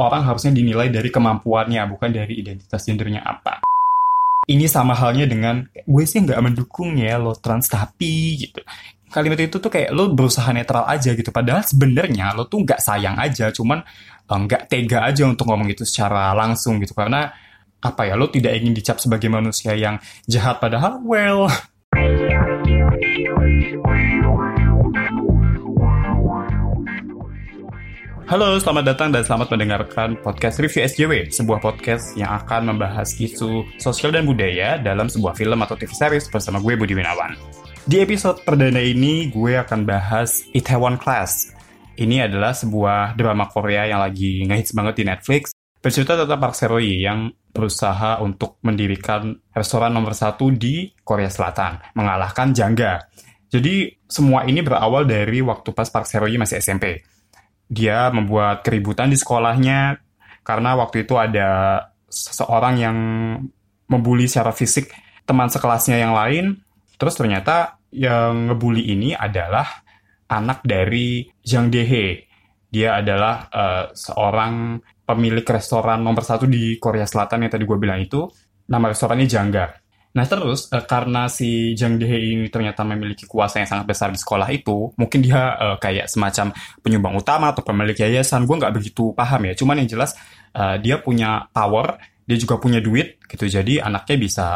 orang harusnya dinilai dari kemampuannya, bukan dari identitas gendernya apa. Ini sama halnya dengan, gue sih nggak mendukung ya lo trans tapi gitu. Kalimat itu tuh kayak lo berusaha netral aja gitu. Padahal sebenarnya lo tuh nggak sayang aja, cuman eh, nggak tega aja untuk ngomong itu secara langsung gitu. Karena apa ya, lo tidak ingin dicap sebagai manusia yang jahat. Padahal, well, Halo, selamat datang dan selamat mendengarkan podcast Review SJW, sebuah podcast yang akan membahas isu sosial dan budaya dalam sebuah film atau TV series bersama gue Budi Winawan. Di episode perdana ini, gue akan bahas Itaewon Class. Ini adalah sebuah drama Korea yang lagi ngehits banget di Netflix. Bercerita tentang Park Seo-hye yang berusaha untuk mendirikan restoran nomor satu di Korea Selatan, mengalahkan Jangga. Jadi, semua ini berawal dari waktu pas Park Seo-hye masih SMP dia membuat keributan di sekolahnya karena waktu itu ada seseorang yang membuli secara fisik teman sekelasnya yang lain. Terus ternyata yang ngebully ini adalah anak dari Jang Dehe. Dia adalah uh, seorang pemilik restoran nomor satu di Korea Selatan yang tadi gue bilang itu. Nama restorannya Jangga. Nah terus uh, karena si Jang Dehe ini ternyata memiliki kuasa yang sangat besar di sekolah itu, mungkin dia uh, kayak semacam penyumbang utama atau pemilik yayasan. Gue nggak begitu paham ya. Cuman yang jelas uh, dia punya power, dia juga punya duit gitu. Jadi anaknya bisa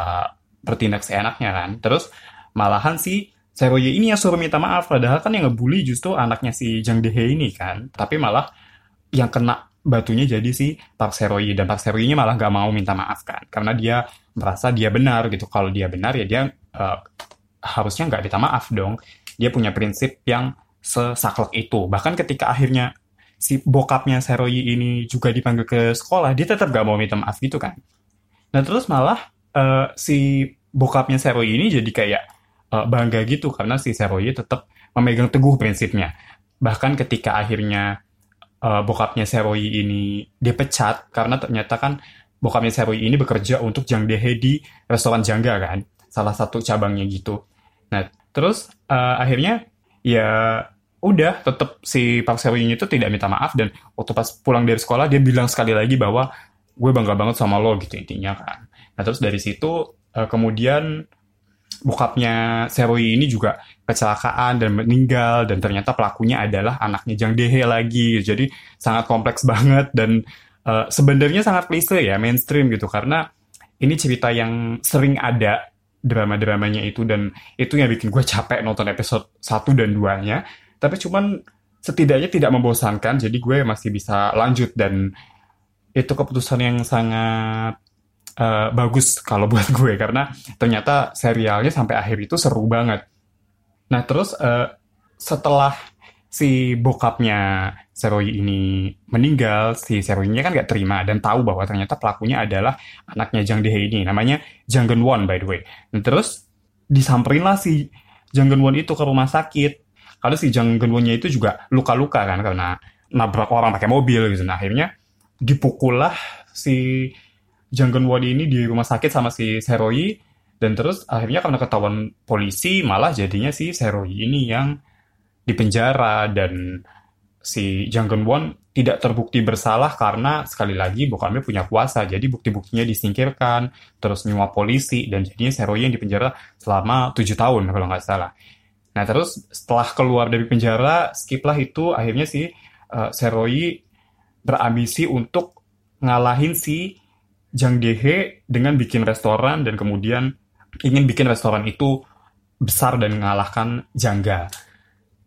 bertindak seenaknya kan. Terus malahan si Seroye ini yang suruh minta maaf. Padahal kan yang ngebully justru anaknya si Jang Dehe ini kan. Tapi malah yang kena batunya jadi si Park Seroyi dan Park Seroyi malah nggak mau minta maaf kan karena dia merasa dia benar gitu. Kalau dia benar ya dia uh, harusnya nggak minta maaf dong. Dia punya prinsip yang sesaklek itu. Bahkan ketika akhirnya si bokapnya Seroyi ini juga dipanggil ke sekolah dia tetap gak mau minta maaf gitu kan. Nah terus malah uh, si bokapnya Seroyi ini jadi kayak uh, bangga gitu karena si Seroyi tetap memegang teguh prinsipnya. Bahkan ketika akhirnya uh, bokapnya Seroi ini dipecat karena ternyata kan bokapnya Seroi ini bekerja untuk Jang Dehe di restoran Jangga kan, salah satu cabangnya gitu. Nah, terus uh, akhirnya ya udah tetap si Park Seo ini itu tidak minta maaf. Dan waktu pas pulang dari sekolah dia bilang sekali lagi bahwa gue bangga banget sama lo gitu intinya kan. Nah terus dari situ uh, kemudian bokapnya Seroi ini juga kecelakaan dan meninggal. Dan ternyata pelakunya adalah anaknya Jang Dehe lagi. Jadi sangat kompleks banget. Dan uh, sebenarnya sangat klise ya mainstream gitu. Karena ini cerita yang sering ada drama-dramanya itu dan itu yang bikin gue capek nonton episode 1 dan 2 nya tapi cuman setidaknya tidak membosankan jadi gue masih bisa lanjut dan itu keputusan yang sangat uh, bagus kalau buat gue. Karena ternyata serialnya sampai akhir itu seru banget. Nah terus uh, setelah si bokapnya Seroi ini meninggal, si Seroi-nya kan gak terima dan tahu bahwa ternyata pelakunya adalah anaknya Jang Dehe ini, namanya Jang Geun Won by the way. Dan terus disamperin lah si Jang Geun Won itu ke rumah sakit. Karena si Jang Geun Won-nya itu juga luka-luka kan karena nabrak orang pakai mobil gitu. Nah akhirnya dipukul lah si Janggon Wadi ini di rumah sakit sama si Seroi dan terus akhirnya karena ketahuan polisi malah jadinya si Seroi ini yang dipenjara dan si Janggon Won tidak terbukti bersalah karena sekali lagi bokapnya punya kuasa jadi bukti-buktinya disingkirkan terus nyuap polisi dan jadinya Seroi yang dipenjara selama tujuh tahun kalau nggak salah nah terus setelah keluar dari penjara skiplah itu akhirnya si uh, berambisi untuk ngalahin si Jang Dehe dengan bikin restoran dan kemudian ingin bikin restoran itu besar dan mengalahkan Jangga.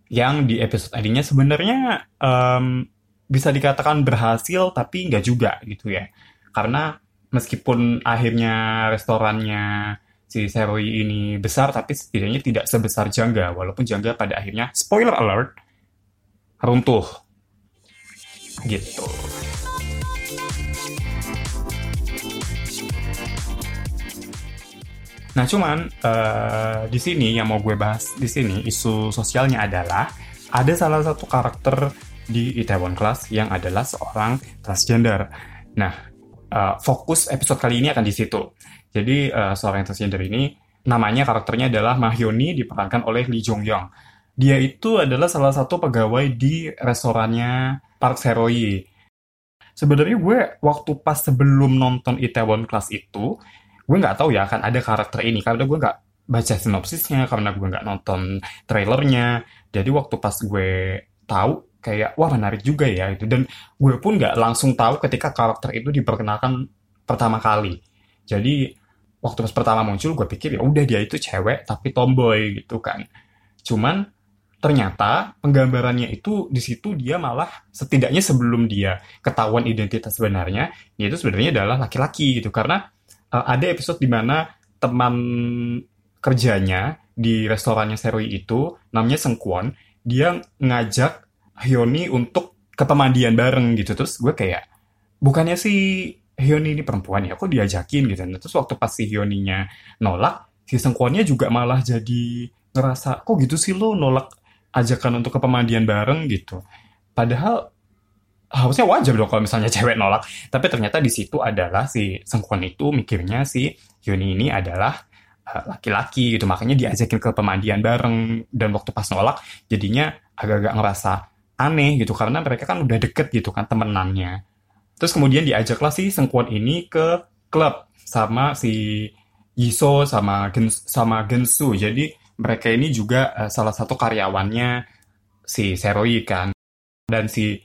Yang di episode tadinya sebenarnya um, bisa dikatakan berhasil tapi nggak juga gitu ya. Karena meskipun akhirnya restorannya si Seroi ini besar tapi setidaknya tidak sebesar Jangga walaupun Jangga pada akhirnya spoiler alert runtuh gitu. Nah, cuman uh, di sini yang mau gue bahas di sini isu sosialnya adalah ada salah satu karakter di Itaewon Class yang adalah seorang transgender. Nah, uh, fokus episode kali ini akan di situ. Jadi uh, seorang transgender ini namanya karakternya adalah Mahyoni diperankan oleh Lee Jong Young. Dia itu adalah salah satu pegawai di restorannya Park Seroyi. sebenarnya gue waktu pas sebelum nonton Itaewon Class itu gue nggak tahu ya akan ada karakter ini. Karena gue nggak baca sinopsisnya karena gue nggak nonton trailernya. Jadi waktu pas gue tahu kayak wah menarik juga ya itu. Dan gue pun nggak langsung tahu ketika karakter itu diperkenalkan pertama kali. Jadi waktu pas pertama muncul gue pikir ya udah dia itu cewek tapi tomboy gitu kan. Cuman ternyata penggambarannya itu di situ dia malah setidaknya sebelum dia ketahuan identitas sebenarnya yaitu sebenarnya adalah laki-laki gitu. Karena uh, ada episode di mana teman kerjanya di restorannya Serui itu namanya Sengkwon dia ngajak Hyoni untuk ke pemandian bareng gitu. Terus gue kayak bukannya si Hyoni ini perempuan ya? Kok diajakin? Gitu. Nah, terus waktu pas si Hyoninya nolak si Sengkwonnya juga malah jadi ngerasa kok gitu sih lo nolak ajakan untuk ke pemandian bareng? Gitu. Padahal harusnya wajar dong kalau misalnya cewek nolak tapi ternyata di situ adalah si Sengkwon itu mikirnya si Hyoni ini adalah eh, laki-laki gitu makanya diajakin ke pemandian bareng dan waktu pas nolak jadinya agak-agak ngerasa aneh gitu karena mereka kan udah deket gitu kan temenannya. Terus kemudian diajaklah si Sengkuan ini ke klub sama si Yiso sama Gen, sama Gensu. Jadi mereka ini juga uh, salah satu karyawannya si Seroi kan. Dan si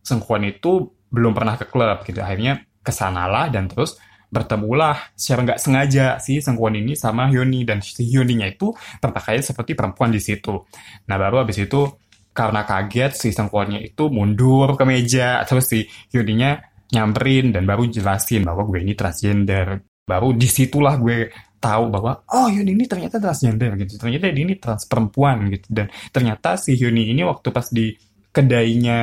Sengkuan itu belum pernah ke klub gitu. Akhirnya ke sanalah dan terus bertemulah. Secara nggak sengaja si Sengkuan ini sama Hyuni dan si Hyuninya itu berpakaian seperti perempuan di situ. Nah baru habis itu karena kaget si Sengkuannya itu mundur ke meja. Terus si Yudinya nyamperin dan baru jelasin bahwa gue ini transgender. Baru di situlah gue tahu bahwa oh Yuni ini ternyata transgender gitu. Ternyata dia ini trans perempuan gitu. Dan ternyata si Yuni ini waktu pas di kedainya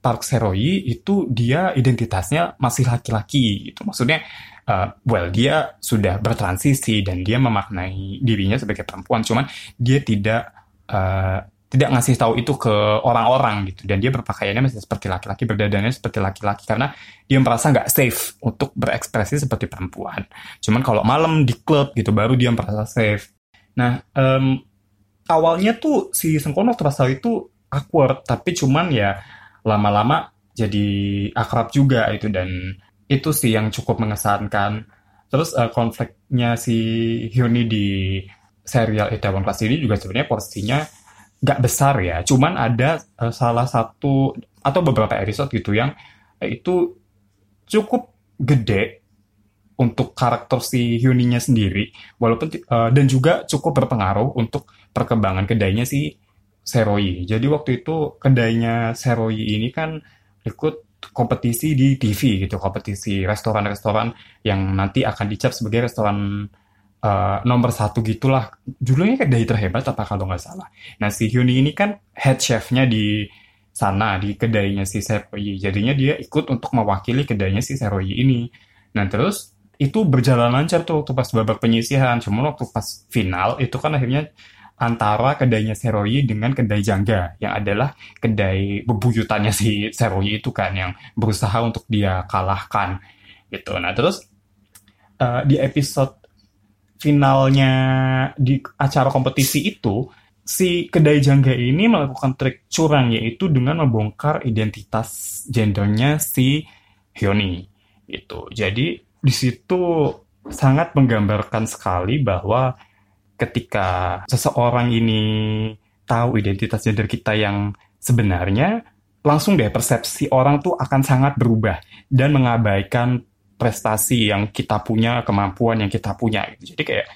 Park Seroi itu dia identitasnya masih laki-laki gitu. Maksudnya uh, well dia sudah bertransisi dan dia memaknai dirinya sebagai perempuan. Cuman dia tidak uh, tidak ngasih tahu itu ke orang-orang gitu. Dan dia berpakaiannya masih seperti laki-laki berdadannya seperti laki-laki karena dia merasa nggak safe untuk berekspresi seperti perempuan. Cuman kalau malam di klub gitu baru dia merasa safe. Nah um, awalnya tuh si Sengkono terasa itu awkward tapi cuman ya lama-lama jadi akrab juga itu dan itu sih yang cukup mengesankan. Terus uh, konfliknya si Hyuni di serial Itaewon Class ini juga sebenarnya porsinya nggak besar ya, cuman ada uh, salah satu atau beberapa episode gitu yang uh, itu cukup gede untuk karakter si Hyuninya sendiri, walaupun uh, dan juga cukup berpengaruh untuk perkembangan kedainya si Seroi. Jadi waktu itu kedainya Seroi ini kan ikut kompetisi di TV gitu, kompetisi restoran-restoran yang nanti akan dicap sebagai restoran uh, nomor satu gitulah. Judulnya kedai terhebat apa kalau nggak salah. Nah si Hyuni ini kan head chefnya di sana di kedainya si Seroyi. Jadinya dia ikut untuk mewakili kedainya si Seroyi ini. Nah terus itu berjalan lancar tuh waktu pas babak penyisihan. Cuma waktu pas final itu kan akhirnya antara kedainya Seroyi dengan kedai Jangga yang adalah kedai bebuyutannya si Seroyi itu kan yang berusaha untuk dia kalahkan gitu. Nah terus uh, di episode finalnya di acara kompetisi itu, si kedai jangga ini melakukan trik curang yaitu dengan membongkar identitas gendernya si Hyoni. Itu. Jadi di situ sangat menggambarkan sekali bahwa ketika seseorang ini tahu identitas gender kita yang sebenarnya, langsung deh persepsi orang tuh akan sangat berubah dan mengabaikan prestasi yang kita punya, kemampuan yang kita punya. Jadi kayak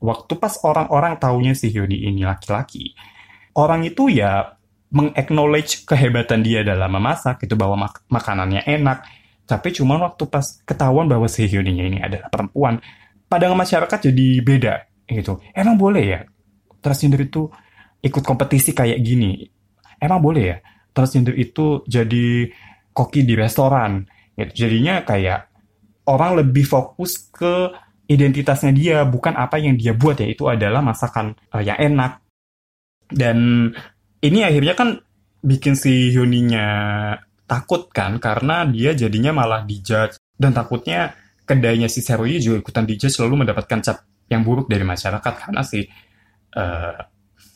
waktu pas orang-orang taunya si Hyuni ini laki-laki, orang itu ya mengaknowledge kehebatan dia dalam memasak, itu bahwa mak makanannya enak. Tapi cuma waktu pas ketahuan bahwa si Hyuninya ini adalah perempuan, pandangan masyarakat jadi beda gitu. Emang boleh ya transgender itu ikut kompetisi kayak gini? Emang boleh ya transgender itu jadi koki di restoran? Gitu. Jadinya kayak orang lebih fokus ke identitasnya dia, bukan apa yang dia buat ya itu adalah masakan uh, yang enak. Dan ini akhirnya kan bikin si Hyuninya takut kan karena dia jadinya malah dijudge dan takutnya kedainya si Seroyi juga ikutan dijudge selalu mendapatkan cap yang buruk dari masyarakat karena si uh,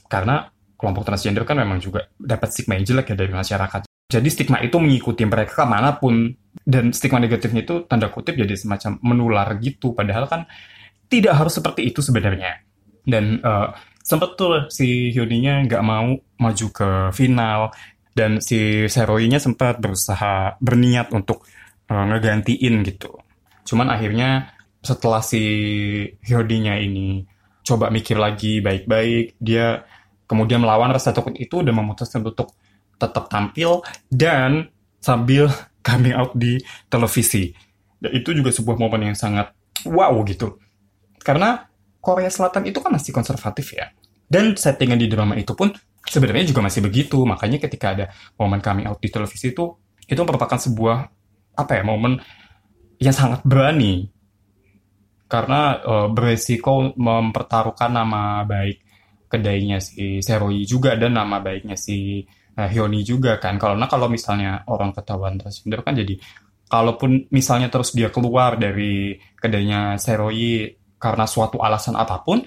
karena kelompok transgender kan memang juga dapat stigma yang jelek ya dari masyarakat. Jadi stigma itu mengikuti mereka ke mana pun. Dan stigma negatifnya itu tanda kutip jadi semacam menular gitu. Padahal kan tidak harus seperti itu sebenarnya. Dan uh, sempet tuh si Hyuninya nggak mau maju ke final. Dan si Seroinya sempat berusaha berniat untuk uh, ngegantiin gitu. Cuman akhirnya setelah si Hyodinya ini coba mikir lagi baik-baik, dia kemudian melawan rasa takut itu dan memutuskan untuk tetap tampil dan sambil coming out di televisi. Dan itu juga sebuah momen yang sangat wow gitu. Karena Korea Selatan itu kan masih konservatif ya. Dan settingan di drama itu pun sebenarnya juga masih begitu. Makanya ketika ada momen coming out di televisi itu, itu merupakan sebuah apa ya momen yang sangat berani karena uh, beresiko mempertaruhkan nama baik kedainya si Seroi juga dan nama baiknya si uh, Hyoni juga kan. Kalau nah kalau misalnya orang ketahuan transgender kan jadi kalaupun misalnya terus dia keluar dari kedainya Seroi karena suatu alasan apa pun,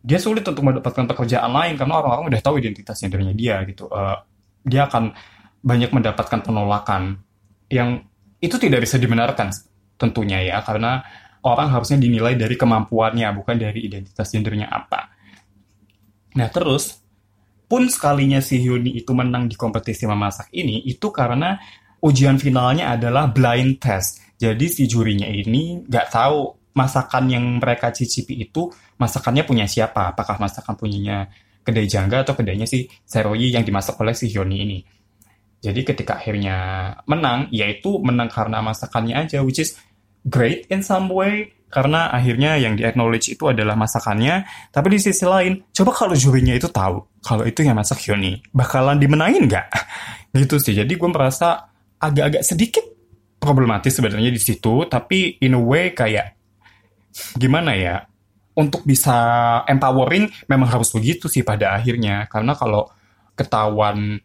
dia sulit untuk mendapatkan pekerjaan lain karena orang-orang udah tahu identitas gendernya dia gitu. Uh, dia akan banyak mendapatkan penolakan yang itu tidak bisa dibenarkan tentunya ya karena orang harusnya dinilai dari kemampuannya bukan dari identitas gendernya apa. Nah terus pun sekalinya si Hyuni itu menang di kompetisi memasak ini, itu karena ujian finalnya adalah blind test. Jadi si jurinya ini nggak tahu masakan yang mereka cicipi itu masakannya punya siapa. Apakah masakan punyanya kedai Jangga atau kedainya si Seroyi yang dimasak oleh si Hyuni ini. Jadi ketika akhirnya menang, yaitu menang karena masakannya aja, which is great in some way karena akhirnya yang di acknowledge itu adalah masakannya. Tapi di sisi lain, coba kalau jurinya itu tahu kalau itu yang masak Hyuni, bakalan dimenangin nggak? gitu sih. Jadi gue merasa agak-agak sedikit problematis sebenarnya di situ, tapi in a way kayak gimana ya? Untuk bisa empowering memang harus begitu sih pada akhirnya. Karena kalau ketahuan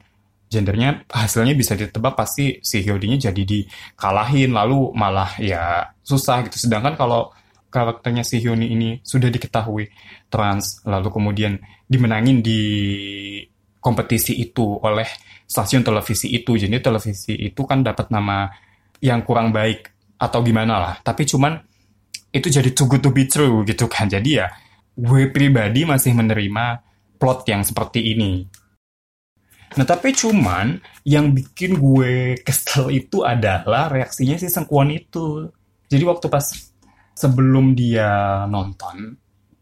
gendernya hasilnya bisa ditebak pasti si Hyodinya jadi dikalahin lalu malah ya susah gitu. Sedangkan kalau karakternya si Hyuni ini sudah diketahui trans lalu kemudian dimenangin di kompetisi itu oleh stasiun televisi itu. Jadi televisi itu kan dapat nama yang kurang baik atau gimana lah. Tapi cuman itu jadi too good to be true gitu kan. Jadi ya gue pribadi masih menerima plot yang seperti ini Nah tapi cuman yang bikin gue kesel itu adalah reaksinya si Sengkuan itu. Jadi waktu pas sebelum dia nonton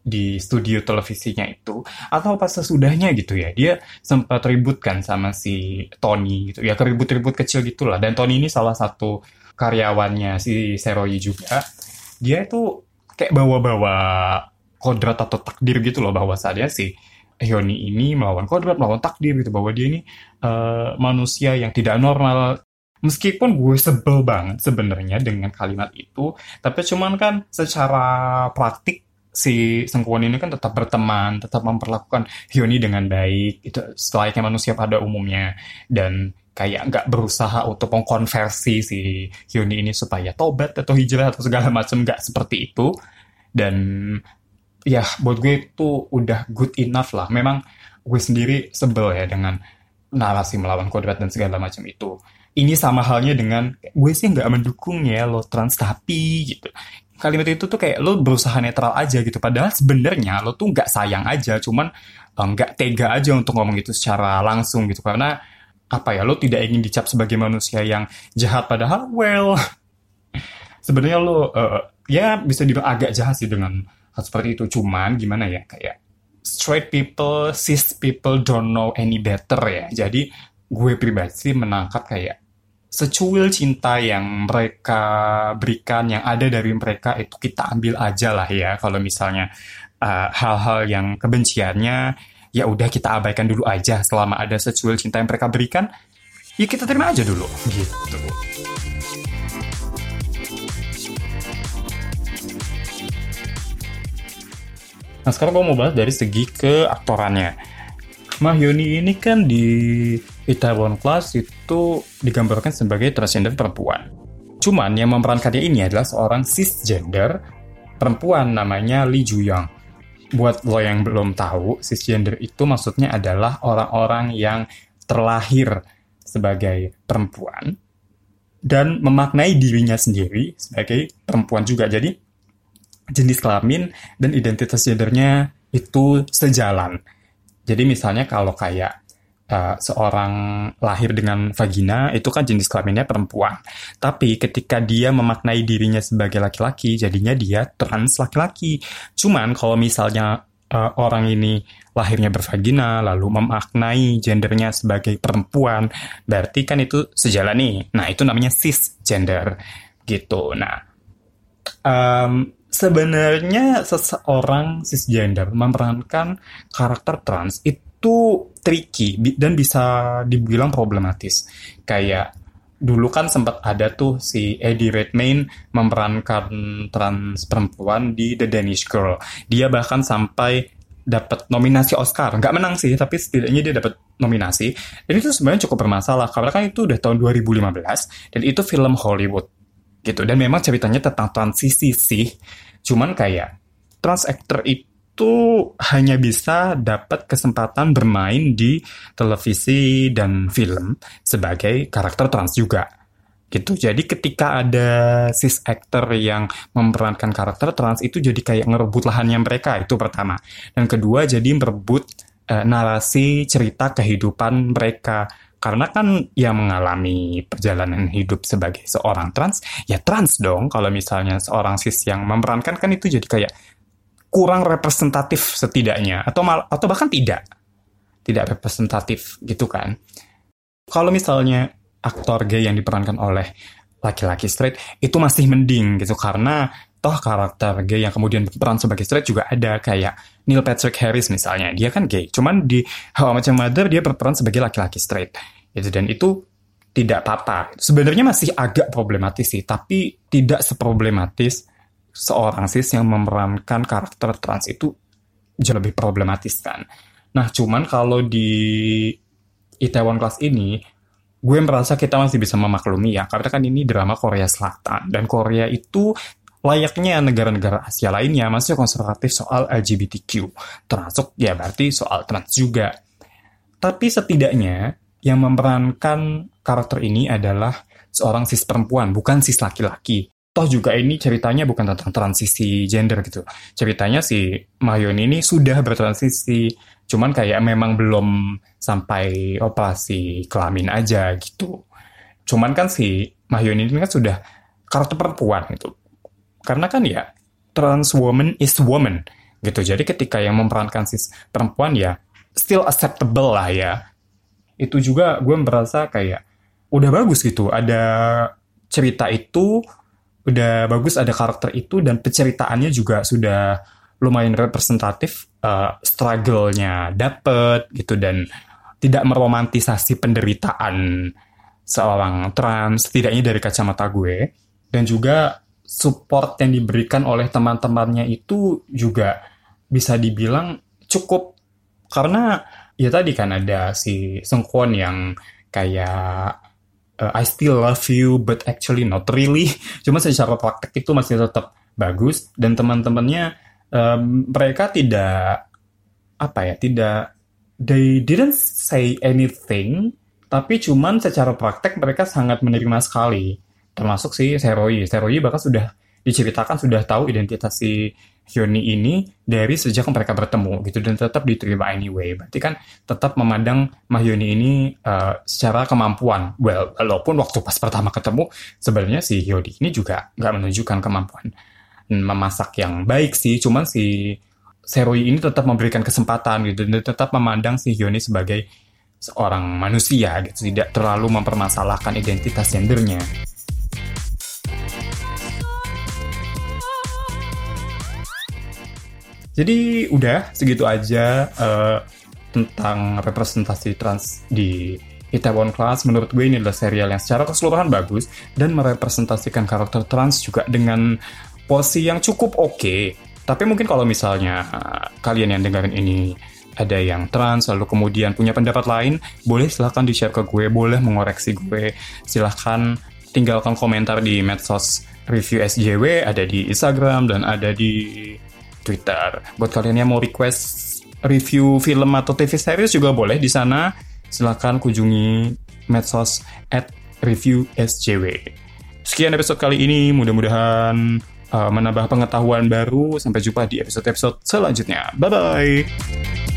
di studio televisinya itu atau pas sesudahnya gitu ya dia sempat ribut kan sama si Tony gitu. Ya keribut-ribut kecil gitulah. Dan Tony ini salah satu karyawannya si Seroyi juga. Dia itu kayak bawa-bawa kodrat atau takdir gitu loh bahwa saatnya si Hyoni ini melawan kodrat, melawan takdir gitu bahwa dia ini uh, manusia yang tidak normal. Meskipun gue sebel banget sebenarnya dengan kalimat itu, tapi cuman kan secara praktik si Sengkuan ini kan tetap berteman, tetap memperlakukan Hyoni dengan baik, itu selayaknya manusia pada umumnya. Dan kayak nggak berusaha untuk mengkonversi si Hyuni ini supaya tobat atau hijrah atau segala macam nggak seperti itu. Dan ya buat gue itu udah good enough lah. Memang gue sendiri sebel ya dengan narasi melawan kodrat dan segala macam itu. Ini sama halnya dengan gue sih nggak mendukung ya lo trans tapi gitu. Kalimat itu tuh kayak lo berusaha netral aja gitu. Padahal sebenarnya lo tuh nggak sayang aja, cuman eh, nggak tega aja untuk ngomong gitu secara langsung gitu. Karena apa ya lo tidak ingin dicap sebagai manusia yang jahat padahal well sebenarnya lo uh, ya bisa dibilang agak jahat sih dengan seperti itu. Cuman gimana ya kayak straight people cis people don't know any better ya. Jadi gue pribadi menangkap kayak secuil cinta yang mereka berikan yang ada dari mereka itu kita ambil aja lah ya. Kalau misalnya uh, hal-hal uh, yang kebenciannya ya udah kita abaikan dulu aja. Selama ada secuil cinta yang mereka berikan ya kita terima aja dulu. Gitu Nah sekarang gue mau bahas dari segi keaktorannya. Mahyuni ini kan di Itaewon Class itu digambarkan sebagai transgender perempuan. Cuman yang memerankannya ini adalah seorang cisgender perempuan namanya Lee Juyang. Buat lo yang belum tahu, cisgender itu maksudnya adalah orang-orang yang terlahir sebagai perempuan dan memaknai dirinya sendiri sebagai perempuan juga. Jadi jenis kelamin dan identitas gendernya itu sejalan. Jadi misalnya kalau kayak uh, seorang lahir dengan vagina itu kan jenis kelaminnya perempuan. Tapi ketika dia memaknai dirinya sebagai laki-laki, jadinya dia trans laki-laki. Cuman kalau misalnya uh, orang ini lahirnya bervagina lalu memaknai gendernya sebagai perempuan, berarti kan itu sejalan nih. Nah, itu namanya cisgender gitu. Nah, um, sebenarnya seseorang cisgender memerankan karakter trans itu tricky dan bisa dibilang problematis. Kayak dulu kan sempat ada tuh si Eddie Redmayne memerankan trans perempuan di The Danish Girl. Dia bahkan sampai dapat nominasi Oscar. Nggak menang sih, tapi setidaknya dia dapat nominasi. Dan itu sebenarnya cukup bermasalah, karena kan itu udah tahun 2015, dan itu film Hollywood. Gitu. Dan memang ceritanya tentang transisi sih. Cuman kayak, trans actor itu hanya bisa dapat kesempatan bermain di televisi dan film sebagai karakter trans juga gitu. Jadi ketika ada cis actor yang memerankan karakter trans itu jadi kayak ngerebut lahannya mereka itu pertama. Dan kedua jadi merebut uh, narasi cerita kehidupan mereka karena kan yang mengalami perjalanan hidup sebagai seorang trans ya trans dong. Kalau misalnya seorang cis yang memerankan kan itu jadi kayak kurang representatif setidaknya. Atau mal atau bahkan tidak. Tidak representatif gitu kan. Kalau misalnya aktor gay yang diperankan oleh laki-laki straight itu masih mending gitu. Karena toh karakter gay yang kemudian berperan sebagai straight juga ada. Kayak Neil Patrick Harris misalnya dia kan gay. Cuman di How I Met Your Mother dia berperan sebagai laki-laki straight gitu dan itu tidak apa-apa sebenarnya masih agak problematis sih tapi tidak seproblematis seorang cis yang memerankan karakter trans itu jauh lebih problematis kan. Nah, cuman kalau di Itaewon Class ini, gue merasa kita masih bisa memaklumi ya, karena kan ini drama Korea Selatan, dan Korea itu layaknya negara-negara Asia lainnya masih konservatif soal LGBTQ, termasuk ya berarti soal trans juga. Tapi setidaknya yang memerankan karakter ini adalah seorang cis perempuan, bukan cis laki-laki toh juga ini ceritanya bukan tentang transisi gender gitu. Ceritanya si Mahyun ini sudah bertransisi, cuman kayak memang belum sampai operasi kelamin aja gitu. Cuman kan si Mahyun ini kan sudah karakter perempuan gitu. Karena kan ya trans woman is woman gitu. Jadi ketika yang memerankan si perempuan ya still acceptable lah ya. Itu juga gue merasa kayak udah bagus gitu. Ada cerita itu udah bagus ada karakter itu dan penceritaannya juga sudah lumayan representatif uh, struggle-nya dapet gitu dan tidak meromantisasi penderitaan seorang trans setidaknya dari kacamata gue dan juga support yang diberikan oleh teman-temannya itu juga bisa dibilang cukup karena ya tadi kan ada si Sengkwon yang kayak uh, I still love you but actually not really. Cuma secara praktek itu masih tetap bagus. Dan teman-temannya um, mereka tidak apa ya tidak they didn't say anything. Tapi cuman secara praktek mereka sangat menerima sekali. Termasuk si Seroi. Seroi bahkan sudah diceritakan sudah tahu identitas si Hyuni ini dari sejak mereka bertemu gitu dan tetap diterima anyway. Berarti kan tetap memandang Mahyuni ini uh, secara kemampuan. Well, walaupun waktu pas pertama ketemu sebenarnya si Hyuni ini juga nggak menunjukkan kemampuan memasak yang baik sih. Cuman si Seroi ini tetap memberikan kesempatan gitu dan tetap memandang si Hyuni sebagai seorang manusia gitu, tidak terlalu mempermasalahkan identitas gendernya. Jadi udah segitu aja uh, tentang representasi trans di Itaewon Class. Menurut gue ini adalah serial yang secara keseluruhan bagus dan merepresentasikan karakter trans juga dengan posisi yang cukup oke. Okay. Tapi mungkin kalau misalnya uh, kalian yang dengerin ini ada yang trans lalu kemudian punya pendapat lain, boleh silahkan di-share ke gue, boleh mengoreksi gue. Silahkan tinggalkan komentar di medsos review SJW, ada di Instagram dan ada di Twitter. Buat kalian yang mau request review film atau TV series juga boleh di sana. Silahkan kunjungi medsos at review. Sekian episode kali ini, mudah-mudahan uh, menambah pengetahuan baru. Sampai jumpa di episode-episode selanjutnya. Bye-bye!